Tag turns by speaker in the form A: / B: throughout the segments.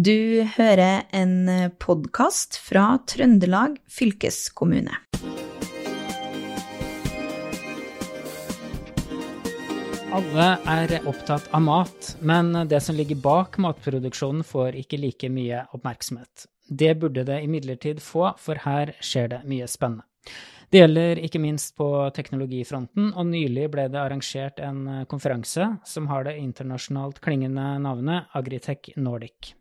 A: Du hører en podkast fra Trøndelag fylkeskommune.
B: Alle er opptatt av mat, men det som ligger bak matproduksjonen får ikke like mye oppmerksomhet. Det burde det imidlertid få, for her skjer det mye spennende. Det gjelder ikke minst på teknologifronten, og nylig ble det arrangert en konferanse som har det internasjonalt klingende navnet Agritech Nordic.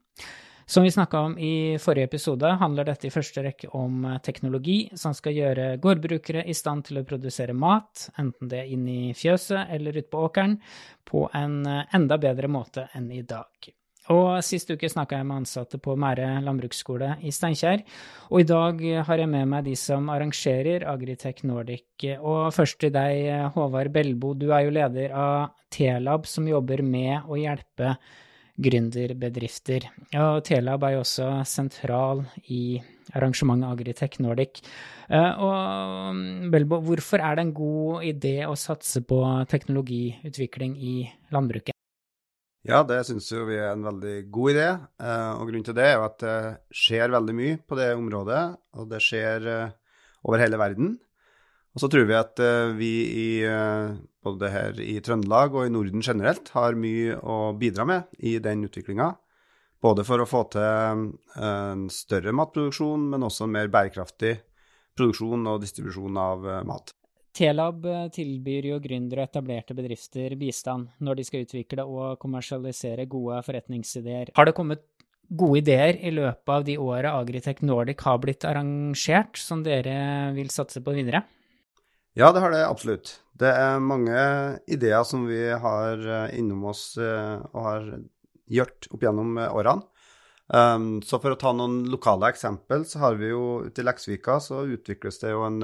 B: Som vi snakka om i forrige episode, handler dette i første rekke om teknologi som skal gjøre gårdbrukere i stand til å produsere mat, enten det er inne i fjøset eller ute på åkeren, på en enda bedre måte enn i dag. Og Sist uke snakka jeg med ansatte på Mære landbruksskole i Steinkjer. Og i dag har jeg med meg de som arrangerer Agritech Nordic. Og først til deg, Håvard Bellbo. Du er jo leder av T-lab, som jobber med å hjelpe gründerbedrifter. Og T-lab er jo også sentral i arrangementet Agritech Nordic. Og Belbo, hvorfor er det en god idé å satse på teknologiutvikling i landbruket?
C: Ja, det syns vi er en veldig god idé. Og grunnen til det er jo at det skjer veldig mye på det området, og det skjer over hele verden. Og så tror vi at vi i, både her i Trøndelag og i Norden generelt har mye å bidra med i den utviklinga. Både for å få til en større matproduksjon, men også en mer bærekraftig produksjon og distribusjon av mat.
B: T-lab tilbyr jo gründere og etablerte bedrifter bistand når de skal utvikle og kommersialisere gode forretningsideer. Har det kommet gode ideer i løpet av de åra Agritech Nordic har blitt arrangert, som dere vil satse på videre?
C: Ja, det har det absolutt. Det er mange ideer som vi har innom oss og har gjort opp gjennom årene. Så for å ta noen lokale eksempel, så har vi jo ute i Leksvika så utvikles det jo en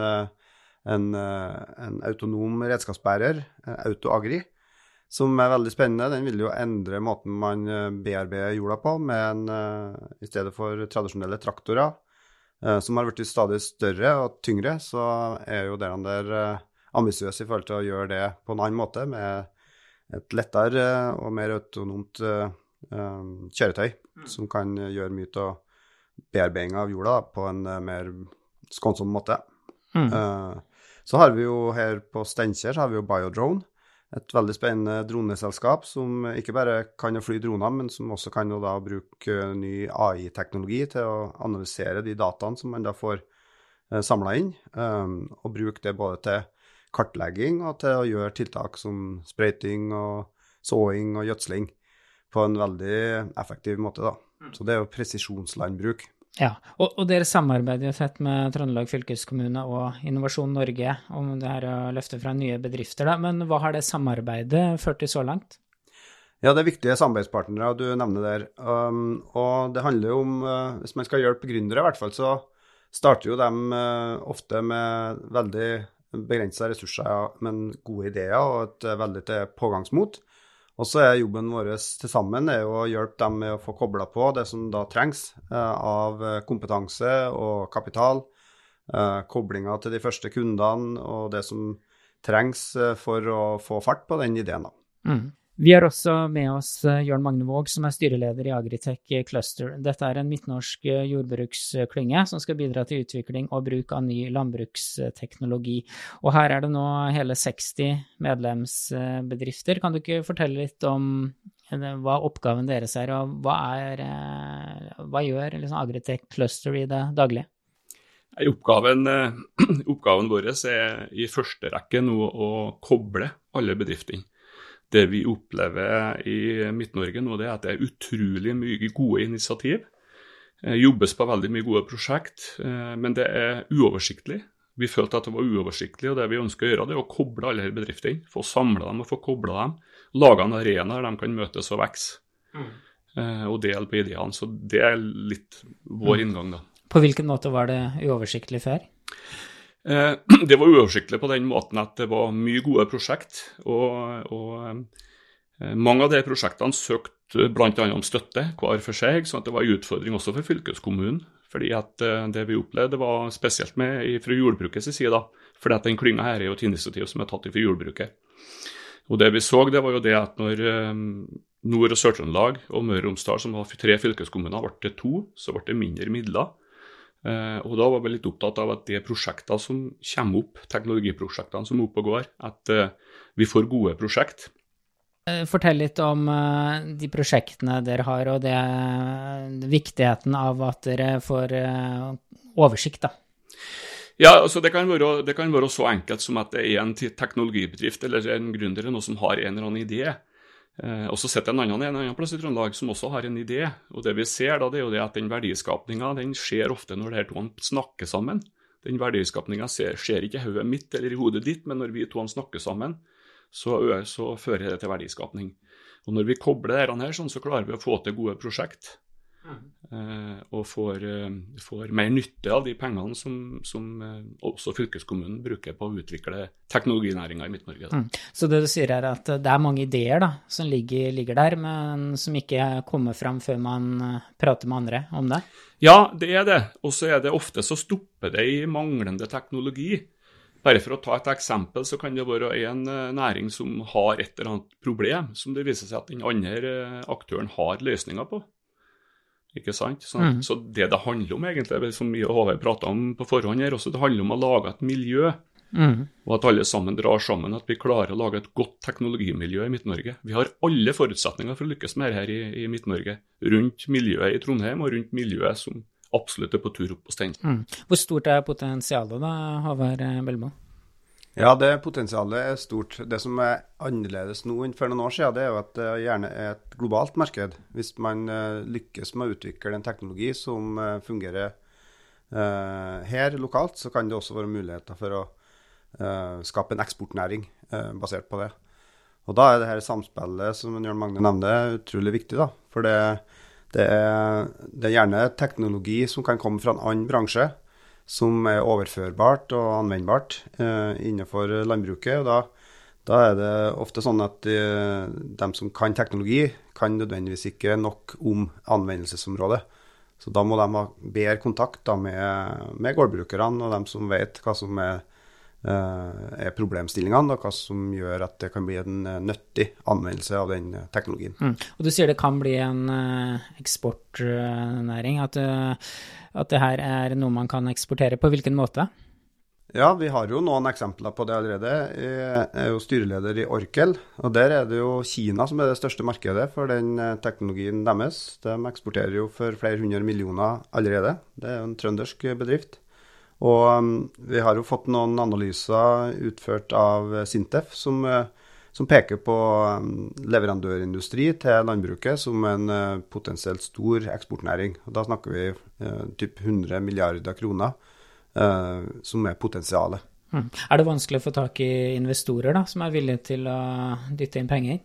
C: en, en, autonom redskapsbærer, AutoAgri, som er veldig spennende. Den vil jo endre måten man bearbeider jorda på, en, i stedet for tradisjonelle traktorer, som har blitt stadig større og tyngre, så er jo dere der ambisiøse i forhold til å gjøre det på en annen måte, med et lettere og mer autonomt kjøretøy, mm. som kan gjøre mye av bearbeidinga av jorda på en mer skånsom måte. Mm. Så har vi jo her på Steinkjer har vi jo Biodrone, et veldig spennende droneselskap som ikke bare kan fly droner, men som også kan da bruke ny AI-teknologi til å analysere de dataene som man da får eh, samla inn, um, og bruke det både til kartlegging og til å gjøre tiltak som sprøyting og såing og gjødsling på en veldig effektiv måte. da. Så det er jo presisjonslandbruk.
B: Ja, og, og, dere samarbeider jo tett med Trøndelag fylkeskommune og Innovasjon Norge om det her å løfte fra nye bedrifter, da. Men hva har det samarbeidet ført til så langt?
C: Ja, det er viktige samarbeidspartnere du nevner der. Um, og det handler jo om, uh, hvis man skal hjelpe gründere i hvert fall, så starter jo de uh, ofte med veldig begrensa ressurser, men gode ideer og et uh, veldig til pågangsmot. Og så er jobben vår til sammen er å hjelpe dem med å få kobla på det som da trengs eh, av kompetanse og kapital. Eh, Koblinga til de første kundene og det som trengs eh, for å få fart på den ideen. da.
B: Mm. Vi har også med oss Jørn Magne Våg, som er styreleder i Agritech Cluster. Dette er en midtnorsk jordbruksklynge som skal bidra til utvikling og bruk av ny landbruksteknologi. Og her er det nå hele 60 medlemsbedrifter. Kan du ikke fortelle litt om hva oppgaven deres er, og hva, er, hva gjør liksom Agritech Cluster i det daglige?
D: Oppgaven, oppgaven vår er i første rekke nå å koble alle bedriftene det vi opplever i Midt-Norge nå, det er at det er utrolig mye gode initiativ. Det eh, jobbes på veldig mye gode prosjekt, eh, men det er uoversiktlig. Vi følte at det var uoversiktlig, og det vi ønsker å gjøre, det er å koble alle disse bedriftene. Få samla dem og få kobla dem. Lage en arena der de kan møtes og vokse. Mm. Eh, og dele på ideene. Så det er litt vår mm. inngang, da.
B: På hvilken måte var det uoversiktlig før?
D: Eh, det var uoversiktlig på den måten at det var mye gode prosjekt. Og, og eh, mange av de prosjektene søkte bl.a. om støtte hver for seg, så det var en utfordring også for fylkeskommunen. fordi at eh, Det vi opplevde, var spesielt med fra jordbrukets side. da, fordi at den klynga her er jo et initiativ som er tatt fra jordbruket. Og Det vi så, det var jo det at når, Nord- og Sør-Trøndelag og Møre og Romsdal, som var tre fylkeskommuner, ble til to. Så ble det mindre midler. Eh, og da var vi litt opptatt av at de prosjektene som kommer opp, teknologiprosjektene som er oppe og går, at eh, vi får gode prosjekt.
B: Eh, fortell litt om de prosjektene dere har, og det, viktigheten av at dere får oversikt, da.
D: Ja, altså det kan, være, det kan, være, så enkelt som at det er en teknologibedrift eller en gründer eller noe som har en eller annen idé. Eh, og så sitter en annen en annen plass i Trøndelag som også har en idé. Og det vi ser da, det er jo det at den verdiskapninga den skjer ofte når de to snakker sammen. Den verdiskapninga skjer ikke i hodet mitt eller i hodet ditt, men når vi to snakker sammen, så, så fører det til verdiskapning. Og når vi kobler dette her, sånn, så klarer vi å få til gode prosjekt. Eh, og får, eh, får, mer nytte av de pengene som, som eh, også fylkeskommunen bruker på å utvikle teknologinæringa i Midt-Norge. Mm.
B: Så det du sier er at det er mange ideer da, som ligger, ligger, der, men som ikke kommer fram før man prater med andre om det?
D: Ja, det er det. Og så er det ofte så stopper det i manglende teknologi. Bare for å ta et eksempel, så kan det være en næring som har et eller annet problem, som det viser seg at den andre aktøren har løsninger på. Ikke sant? Så, mm. så, det det handler om, egentlig, som Håvard prata om på forhånd her, også, det handler om å lage et miljø. Mm. Og at alle sammen drar sammen, at vi klarer å lage et godt teknologimiljø i Midt-Norge. Vi har alle forutsetninger for å lykkes med det her i, i Midt-Norge. Rundt miljøet i Trondheim og rundt miljøet som absolutt er på tur opp på stein. Mm.
B: Hvor stort er potensialet da, Håvard Belmo?
C: Ja, det potensialet er stort. Det som er annerledes nå enn for noen år siden, det er jo at det gjerne er et globalt marked. Hvis man uh, lykkes med å utvikle en teknologi som uh, fungerer her lokalt, så kan det også være muligheter for å skape en eksportnæring basert på det. Og da er det her samspillet som Jørn Magne nevnte, utrolig viktig. da. For det, det, er, det er gjerne teknologi som kan komme fra en annen bransje som er overførbart og anvendbart eh, innenfor landbruket. og da, da, er det ofte sånn at eh, de, som kan teknologi, kan nødvendigvis ikke nok om anvendelsesområdet. Så da må de ha bedre kontakt da, med, med gårdbrukerne og dem som vet hva som er, er problemstillingene, og hva som gjør at det kan bli en eh, nyttig anvendelse av den teknologien.
B: Mm. Og Du sier det kan bli en eksportnæring. at at det her er noe man kan eksportere. På hvilken måte?
C: Ja, vi har jo noen eksempler på det allerede. Jeg er jo styreleder i Orkel. og Der er det jo Kina som er det største markedet for den eh, teknologien deres. De eksporterer jo for flere hundre millioner allerede. Det er jo en trøndersk bedrift. Og um, vi har jo fått noen analyser utført av Sintef som uh, som peker på um, leverandørindustri til landbruket som en uh, potensielt stor eksportnæring. Og da snakker vi uh, typ 100 milliarder kroner, som er potensialet.
B: Mm. Er det vanskelig å få tak i investorer da, som er villige til å dytte inn penger?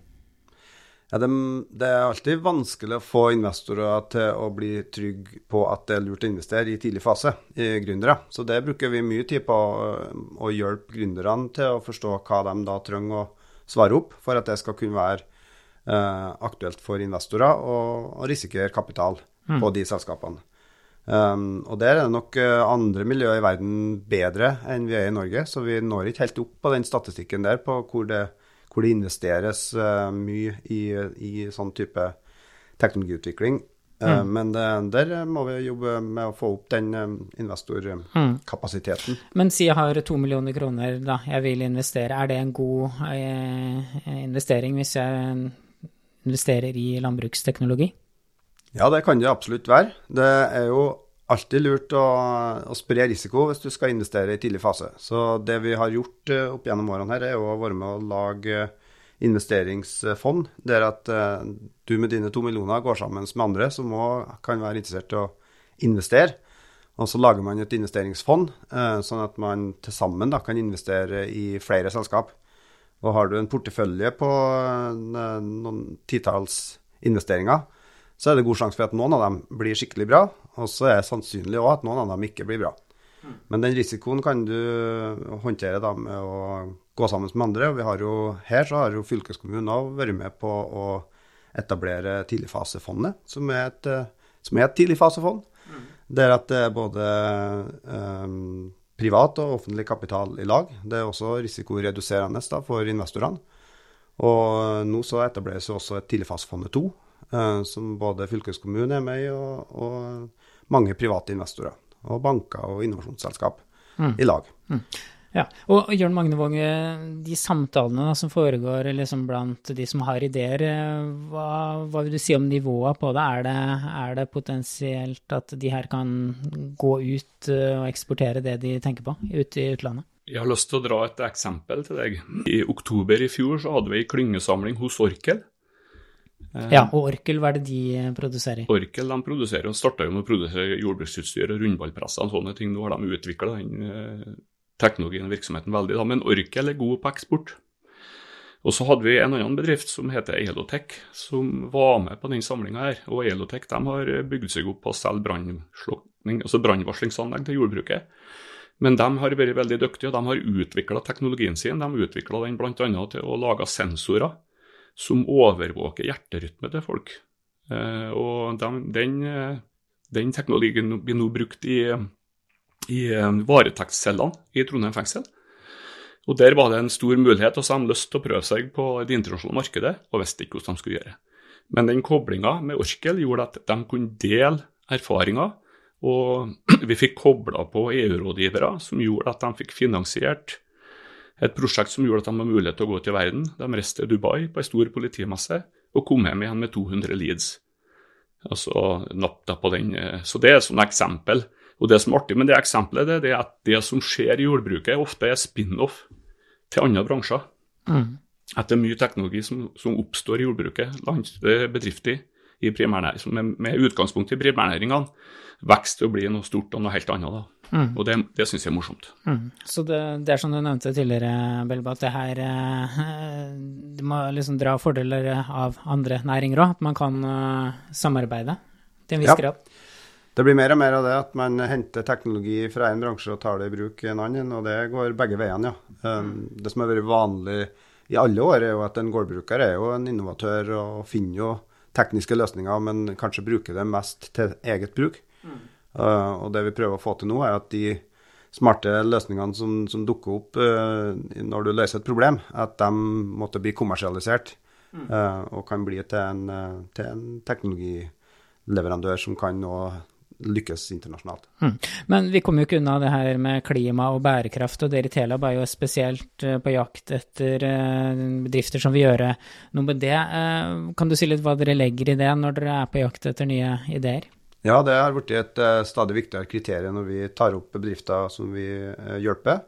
C: Det, det, er alltid vanskelig å få investorer til å bli trygge på at det er lurt å investere i tidlig fase i gründere. Så det bruker vi mye tid på å, å hjelpe gründerne til å forstå hva de da trenger å svare opp for at det skal kunne være eh, aktuelt for investorer å risikere kapital mm. på de selskapene. Um, og der er det nok uh, andre miljøer i verden bedre enn vi er i Norge, så vi når ikke helt opp på den statistikken der på hvor det, hvor det investeres uh, mye i, i sånn type teknologiutvikling. Mm. Men der må vi jobbe med å få opp den investorkapasiteten. Mm.
B: Men si jeg har to millioner kroner, da, jeg vil investere. Er det en god eh, investering hvis jeg investerer i landbruksteknologi?
C: Ja, det kan det absolutt være. Det er jo alltid lurt å, å spre risiko hvis du skal investere i tidlig fase. Så det vi har gjort opp gjennom årene her, er å være med å lage investeringsfond, der at uh, du med dine to millioner går sammen med andre som òg kan være interessert i å investere. Og så lager man et investeringsfond, sånn at man til sammen kan investere i flere selskap. Og har du en portefølje på noen titalls investeringer, så er det god sjanse for at noen av dem blir skikkelig bra, og så er det sannsynlig òg at noen av dem ikke blir bra. Men den risikoen kan du håndtere da med å gå sammen med andre. og vi har jo, Her så har jo fylkeskommunen òg vært med på å etablere Tidligfasefondet, som er et, som er et tidligfasefond. Mm. Der at det er både um, privat og offentlig kapital i lag. Det er også risikoreduserende da, for investorene. Og nå så etableres også et Tidligfasefondet 2, eh, som både fylkeskommunen er med i, og, og mange private investorer. Og banker og innovasjonsselskap
B: Mm.
C: i lag.
B: Ja, og Jørn Magne Våge, de samtalene da, som foregår liksom blant de som har ideer, eh, hva, hva vil du si om nivået på det? Er, det? er det potensielt at de her kan gå ut eh, og eksportere det de tenker på, ut i utlandet?
D: Jeg har lyst til å dra et eksempel til deg. I oktober i fjor så hadde vi ei klyngesamling hos Orkel. Eh,
B: Ja, og Orkel, hva er det de produserer?
D: Orkel de produserer, og starta med å produsere jordbruksutstyr og rundballpresser og sånne ting. Nå har de utvikla den eh, teknologien og virksomheten veldig, da. men Orkel er god på eksport. Og så hadde vi en annen bedrift som heter Elotech, som var med på den samlinga her. Og Elotech de har bygd seg opp på å selge altså brannvarslingsanlegg til jordbruket. Men de har vært veldig dyktige, og de har utvikla teknologien sin. De utvikla den bl.a. til å lage sensorer som overvåker hjerterytme til folk. Eh, og den, eh, den teknologien blir nå brukt i, i eh, varetektscellene i Trondheim fengsel. Og Der var det en stor mulighet, og så hadde de lyst til å prøve seg på det internasjonale markedet, og visste ikke hvordan de skulle gjøre. Men den koblinga med Orkel gjorde at de kunne dele erfaringer, og vi fikk kobla på EU-rådgivere, som gjorde at de fikk finansiert et prosjekt som gjorde at de hadde mulighet til å gå til verden. De reiste til Dubai på ei stor politimesse og kom hjem igjen med 200 leads. Altså nappta på den. eh, Så det er et eksempel. Og det som er artig med det eksempelet, det er at det som skjer i jordbruket, ofte er spin-off til andre bransjer.
B: Mm.
D: At det er mye teknologi som, som oppstår i jordbruket, lands, eh, bedrifter i primærnæring, med, med utgangspunkt i primærnæringene, vokser til å bli noe stort og noe helt annet. da.
B: Mm.
D: Og det, det syns jeg er morsomt.
B: Mm. Så det, det er som du nevnte tidligere, Belba, at det her eh, Du må liksom dra fordeler av andre næringer òg. At man kan eh, samarbeide til en viss
C: Ja.
B: grad.
C: Det blir mer og mer av det at man henter teknologi fra en bransje og tar det i bruk i en annen, og det går begge veiene, ja. Um, det som har vært vanlig i alle år, er jo at en gårdbruker er jo en innovatør og finner jo tekniske løsninger, men kanskje bruker det mest til eget bruk. Uh, og det vi prøver å få til nå, er at de smarte løsningene som, som dukker opp uh, når du løser et problem, at de måtte bli kommersialisert uh, og kan bli til en, uh, til en teknologileverandør som kan nå lykkes internasjonalt.
B: Mm. Men vi kommer jo ikke unna det her med klima og bærekraft, og dere i Telab er jo spesielt på jakt etter eh, bedrifter som vil gjøre noe med det. Eh, Kan du si litt hva dere legger i det når dere er på jakt etter nye ideer?
C: Ja, det har blitt et uh, stadig viktigere kriterium når vi tar opp bedrifter som vi uh, hjelper.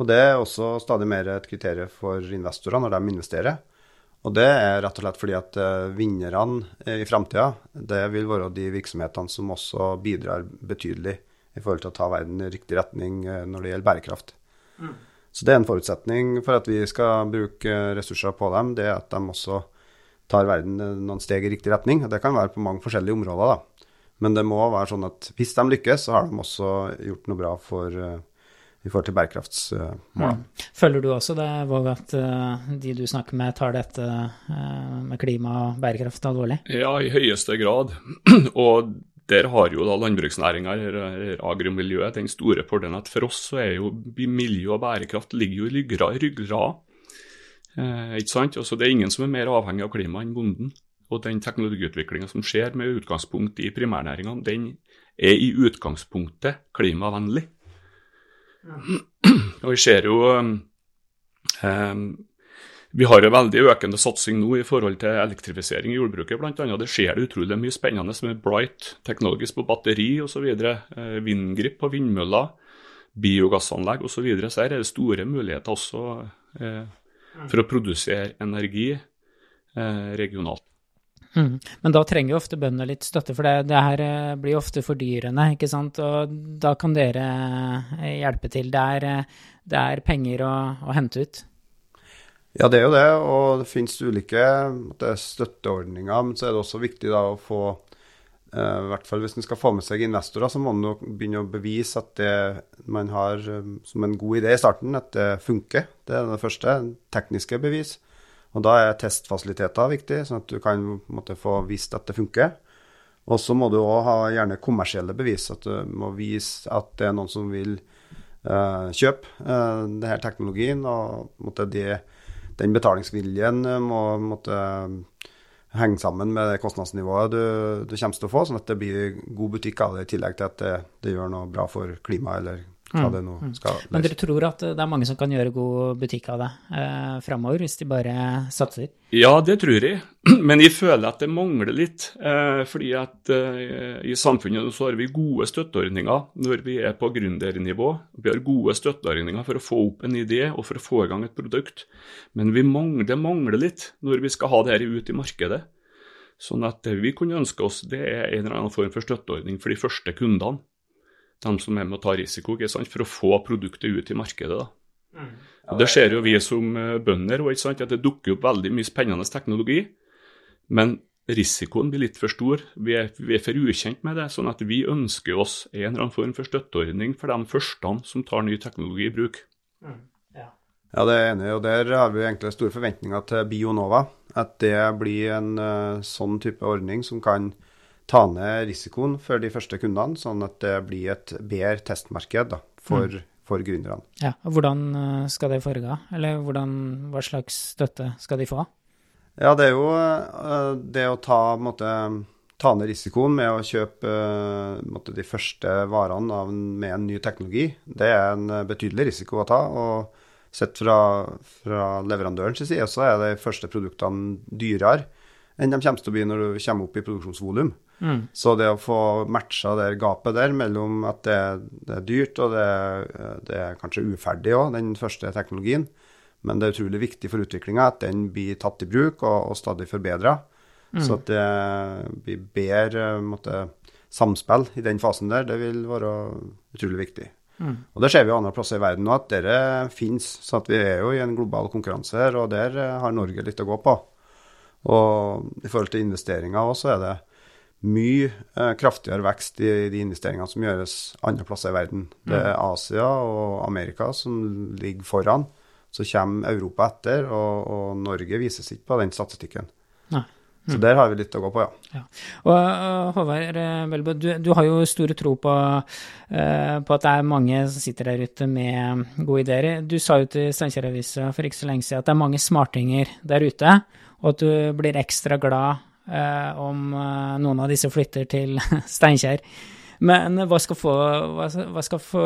C: Og det er også stadig mer et kriterium for investorer når de investerer. Og det er rett og slett fordi at uh, vinnerne i framtida, det vil være de virksomhetene som også bidrar betydelig i forhold til å ta verden i riktig retning når det gjelder bærekraft. Så det er en forutsetning for at vi skal bruke ressurser på dem, det er at de også tar verden noen steg i riktig retning. Og det kan være på mange forskjellige områder, da. Men det må være sånn at hvis de lykkes, så har de også gjort noe bra for, uh, i forhold til bærekraftsmålene.
B: Føler du også det, Våg, at uh, de du snakker med, tar dette uh, med klima og bærekraft alvorlig?
D: Ja, i høyeste grad. og der har jo da landbruksnæringa, agrimiljøet, den store fordelen at for oss så er jo miljø og bærekraft ligger jo i ryggrad. Eh, ikke sant? Også det er ingen som er mer avhengig av klima enn bonden. Og den teknologiutviklinga som skjer med utgangspunkt i primærnæringene, den er i utgangspunktet klimavennlig. Og vi ser jo um, Vi har en veldig økende satsing nå i forhold til elektrifisering i jordbruket. Annet. Det skjer det utrolig mye spennende med Bright, teknologisk på batteri osv. Eh, vindgrip på vindmøller, biogassanlegg osv. Så, videre. så her er det store muligheter også eh, for å produsere energi eh, regionalt.
B: Mm. Men da trenger jo ofte bøndene litt støtte, for det, det her eh, blir ofte fordyrende, ikke sant. Og da kan dere eh, hjelpe til. Det er, eh, det er penger å, å, hente ut.
C: Ja, det er jo det, og det finnes ulike det støtteordninger. Men så er det også viktig da å få i hvert fall Hvis en skal få med seg investorer, så må en begynne å bevise at det man har som en god idé i starten, at det funker. Det er det første. Tekniske bevis. Og Da er testfasiliteter viktig, sånn at du kan måtte, få vist at det funker. Og så må du òg ha gjerne kommersielle bevis. At du må vise at det er noen som vil uh, kjøpe uh, denne teknologien. Og måtte, de, den betalingsviljen må måtte henge sammen med det kostnadsnivået du, du kommer til å få, sånn at det blir god butikk av det, i tillegg til at det, det gjør noe bra for klimaet, eller hva
B: Mm,
C: det nå skal løse.
B: Men dere tror at det er mange som kan gjøre god butikk av det eh, framover, hvis de bare satser?
D: Ja, det tror jeg, men jeg føler at det mangler litt. Eh, fordi at eh, i samfunnet så har vi gode støtteordninger når vi er på gründernivå. Vi har gode støtteordninger for å få opp en idé og for å få i gang et produkt. Men vi mangler, det mangler litt når vi skal ha det her ut i markedet. Sånn at det vi kunne ønske oss, det er en eller annen form for støtteordning for de første kundene. De som er med å ta risiko, ikke sant? for å få produktet ut i markedet. da. Ja, Det ser jo vi som eh, bønder, og at det dukker opp veldig mye spennende teknologi. Men risikoen blir litt for stor. Vi er, vi er for ukjent med det. sånn at vi ønsker oss en eller annen form for støtteordning for de første som tar ny teknologi i bruk.
C: Ja, det er enig og der har vi egentlig store forventninger til Bionova. At det blir en uh, sånn type ordning som kan ta ned risikoen for de første kundene, sånn at det blir et bedre testmarked da, for, for gründerne.
B: Ja, og Hvordan eh, skal det foregå? Eller hvordan, hva slags støtte skal de få?
C: Ja, det er jo eh, det å ta, måtte, ta ned risikoen med å kjøpe eh, måte, de første varene av, med en ny teknologi. Det er en betydelig risiko å ta. og Sett fra, fra leverandørens side så er de første produktene dyrere enn de kommer til å bli når du kommer opp i produksjonsvolum.
B: Mm.
C: Så det å få matcha det gapet der mellom at det, det er dyrt og det, det er kanskje uferdig òg, den første teknologien, men det er utrolig viktig for utviklinga at den blir tatt i bruk og, og stadig forbedra. Så at det blir bedre måtte, samspill i den fasen der, det vil være utrolig viktig. Og det ser vi andre plasser i verden nå, at dere finnes. Så at vi er jo i en global konkurranse her, og der eh, har Norge litt å gå på. Og i forhold til investeringer òg, så er det mye eh, kraftigere vekst i de investeringene som gjøres andre plasser i verden. Det er Asia og Amerika som ligger foran. Så kommer Europa etter, og, og Norge vises ikke på den statistikken.
B: Nei.
C: Så der har vi litt å gå på, ja.
B: Og øh, Håvard Velbø, du, du har jo store tro på, eh, på at det er mange som sitter der ute med gode ideer. Du sa jo til Steinkjer-avisa for ikke så lenge siden at det er mange smartinger der ute, og at du blir ekstra glad eh, om eh, noen av disse flytter til Steinkjer. Men hva skal, få, hva, skal få,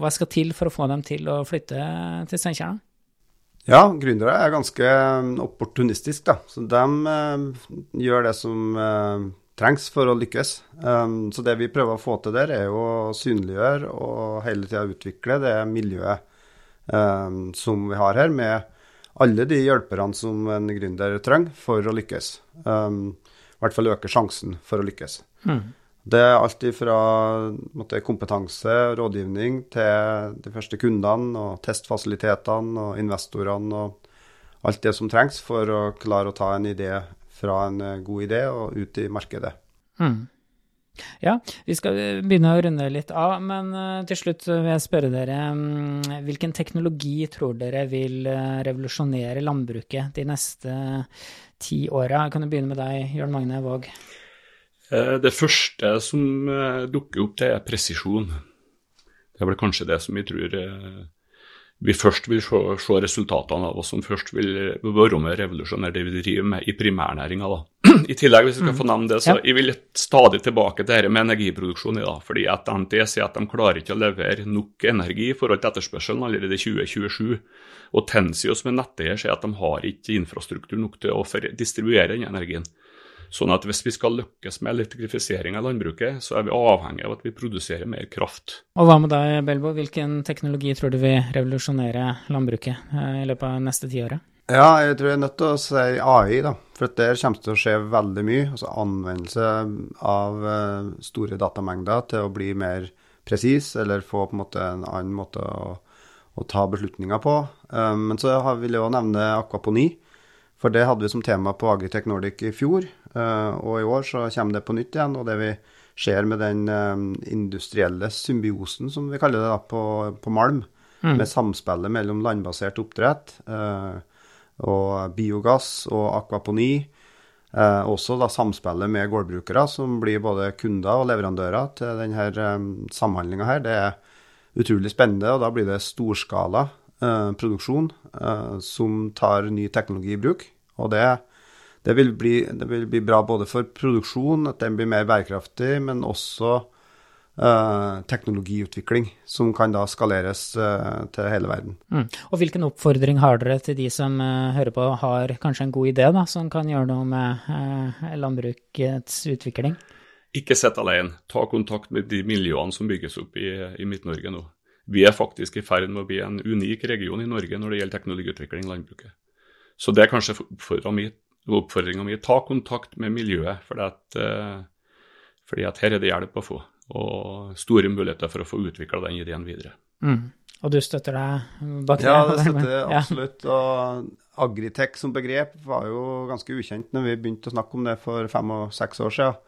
B: hva skal til for å få dem til å flytte til Steinkjer?
C: Ja, gründere er ganske opportunistiske, da. Så de eh, gjør det som eh, trengs for å lykkes. Um, så det vi prøver å få til der, er jo å synliggjøre og hele tida utvikle det miljøet um, som vi har her, med alle de hjelperne som en gründer trenger for å lykkes. Um, I hvert fall øke sjansen for å lykkes.
B: Mm.
C: Det er alt fra måtte, kompetanse rådgivning til de første kundene og testfasilitetene og investorene og alt det som trengs for å klare å ta en idé fra en eh, god idé og ut i markedet.
B: Mm. Ja, vi skal begynne å runde litt av, men uh, til slutt vil jeg spørre dere um, hvilken teknologi tror dere vil uh, revolusjonere landbruket de neste ti åra? Kan du begynne med deg, Jørn Magne Våg.
D: Eh, Det første som eh, dukker opp, det er presisjon. Det er vel kanskje det som vi tror eh, vi først vil se, se resultatene av, og som først vil være med å revolusjonere det vi driver med i primærnæringa. I tillegg, hvis vi skal få nevne det, så
B: Ja.
D: jeg vil stadig tilbake til dette med energiproduksjon. i dag, fordi at NTE sier at de klarer ikke å levere nok energi i forhold til etterspørselen allerede i 2027. Og Tensio, som er netteier sier at de har ikke infrastruktur nok til å distribuere den energien. Sånn at hvis vi skal lykkes med elektrifisering av landbruket, så er vi avhengig av at vi produserer mer kraft.
B: Og hva med deg, Belbo? Hvilken teknologi tror du vil revolusjonere landbruket uh, i løpet av neste tiåret?
C: Ja, jeg tror jeg er nødt til å si AI, da. For at der kommer det til å skje veldig mye. Altså anvendelse av eh, store datamengder til å bli mer presis, eller få på en måte en annen måte å, å ta beslutninger på. Eh, men så har- vil jeg òg nevne akvaponi. For det hadde vi som tema på Agritech Nordic i fjor, eh, og i år så kommer det på nytt igjen. Og det vi ser med den eh, industrielle symbiosen, som vi kaller det da, på, på Malm, med samspillet mellom landbasert oppdrett eh, og biogass og akvaponi. Eh, også da samspillet med gårdbrukere, som blir både kunder og leverandører til denne samhandlinga her. Det er utrolig spennende, og da blir det storskala produksjon eh, som tar ny teknologi i bruk. Og det, det, vil bli, det, vil bli, bra både for produksjon, at den blir mer bærekraftig, men også eh, teknologiutvikling som kan da skaleres eh, til hele verden.
B: Mm. Og hvilken oppfordring har dere til de som uh, hører på har kanskje en god idé da, som kan gjøre noe med uh, landbrukets utvikling?
D: Ikke sitt alene. Ta kontakt med de miljøene som bygges opp i, i Midt-Norge nå. Vi er faktisk i ferd med å bli en unik region i Norge når det gjelder teknologiutvikling i landbruket. Så det er kanskje oppfordringa mi. Ta kontakt med miljøet, fordi at, uh, fordi at her er det hjelp å få. Og store muligheter for å få utvikla den ideen videre.
B: Mm. Og du støtter deg bak
C: det? Ja, det støtter jeg absolutt. Og agritech som begrep var jo ganske ukjent når vi begynte å snakke om det for fem og seks år siden.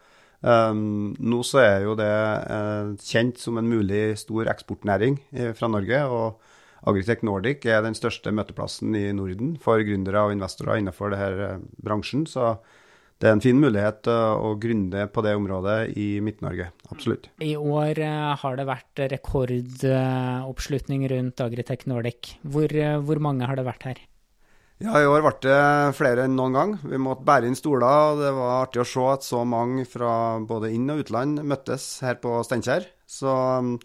C: Um, nå så er jo det uh, kjent som en mulig stor eksportnæring uh, fra Norge. og Agritech Nordic er den største møteplassen i Norden for gründere og investorer innenfor denne uh, bransjen. Så det er en fin mulighet å gründe på det området i Midt-Norge. Absolutt.
B: I år har det vært rekordoppslutning rundt Agritech Nordic. Hvor, hvor mange har det vært her?
C: Ja, I år ble det flere enn noen gang. Vi måtte bære inn stoler. og Det var artig å se at så mange fra både inn- og utland møttes her på Steinkjer. Så um,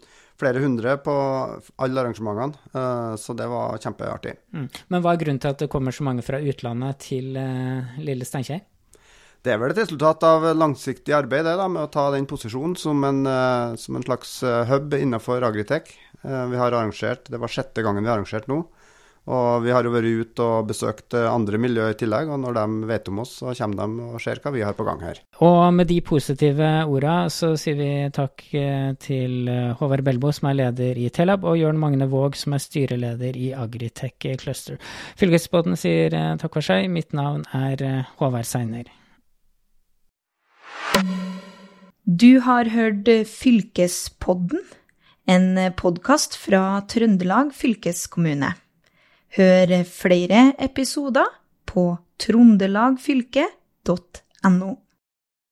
C: flere hundre på alle arrangementene. Uh, så det var kjempeartig.
B: Mm. Men hva er grunnen til at det kommer så mange fra utlandet til uh, lille Steinkjer?
C: Det er vel et resultat av langsiktig arbeid det da, med å ta den posisjonen som en, uh, som en slags hub innenfor Agritech. Vi har arrangert, Det var sjette gangen vi har arrangert nå. Og vi har jo vært ute og besøkt eh, andre miljø i tillegg, og når de vet om oss, så kommer de og ser hva vi har på gang her.
B: Og med de positive orda så sier vi takk eh, til eh, Håvard Belbo, som er leder i Telab, og Jørn Magne Våg, som er styreleder i Agritech Cluster. Fylkesbåten sier takk for seg. Mitt navn er Håvard Seiner.
A: Du har hørt Fylkespodden, en podkast fra Trøndelag fylkeskommune. Hør flere episoder på trondelagfylket.no.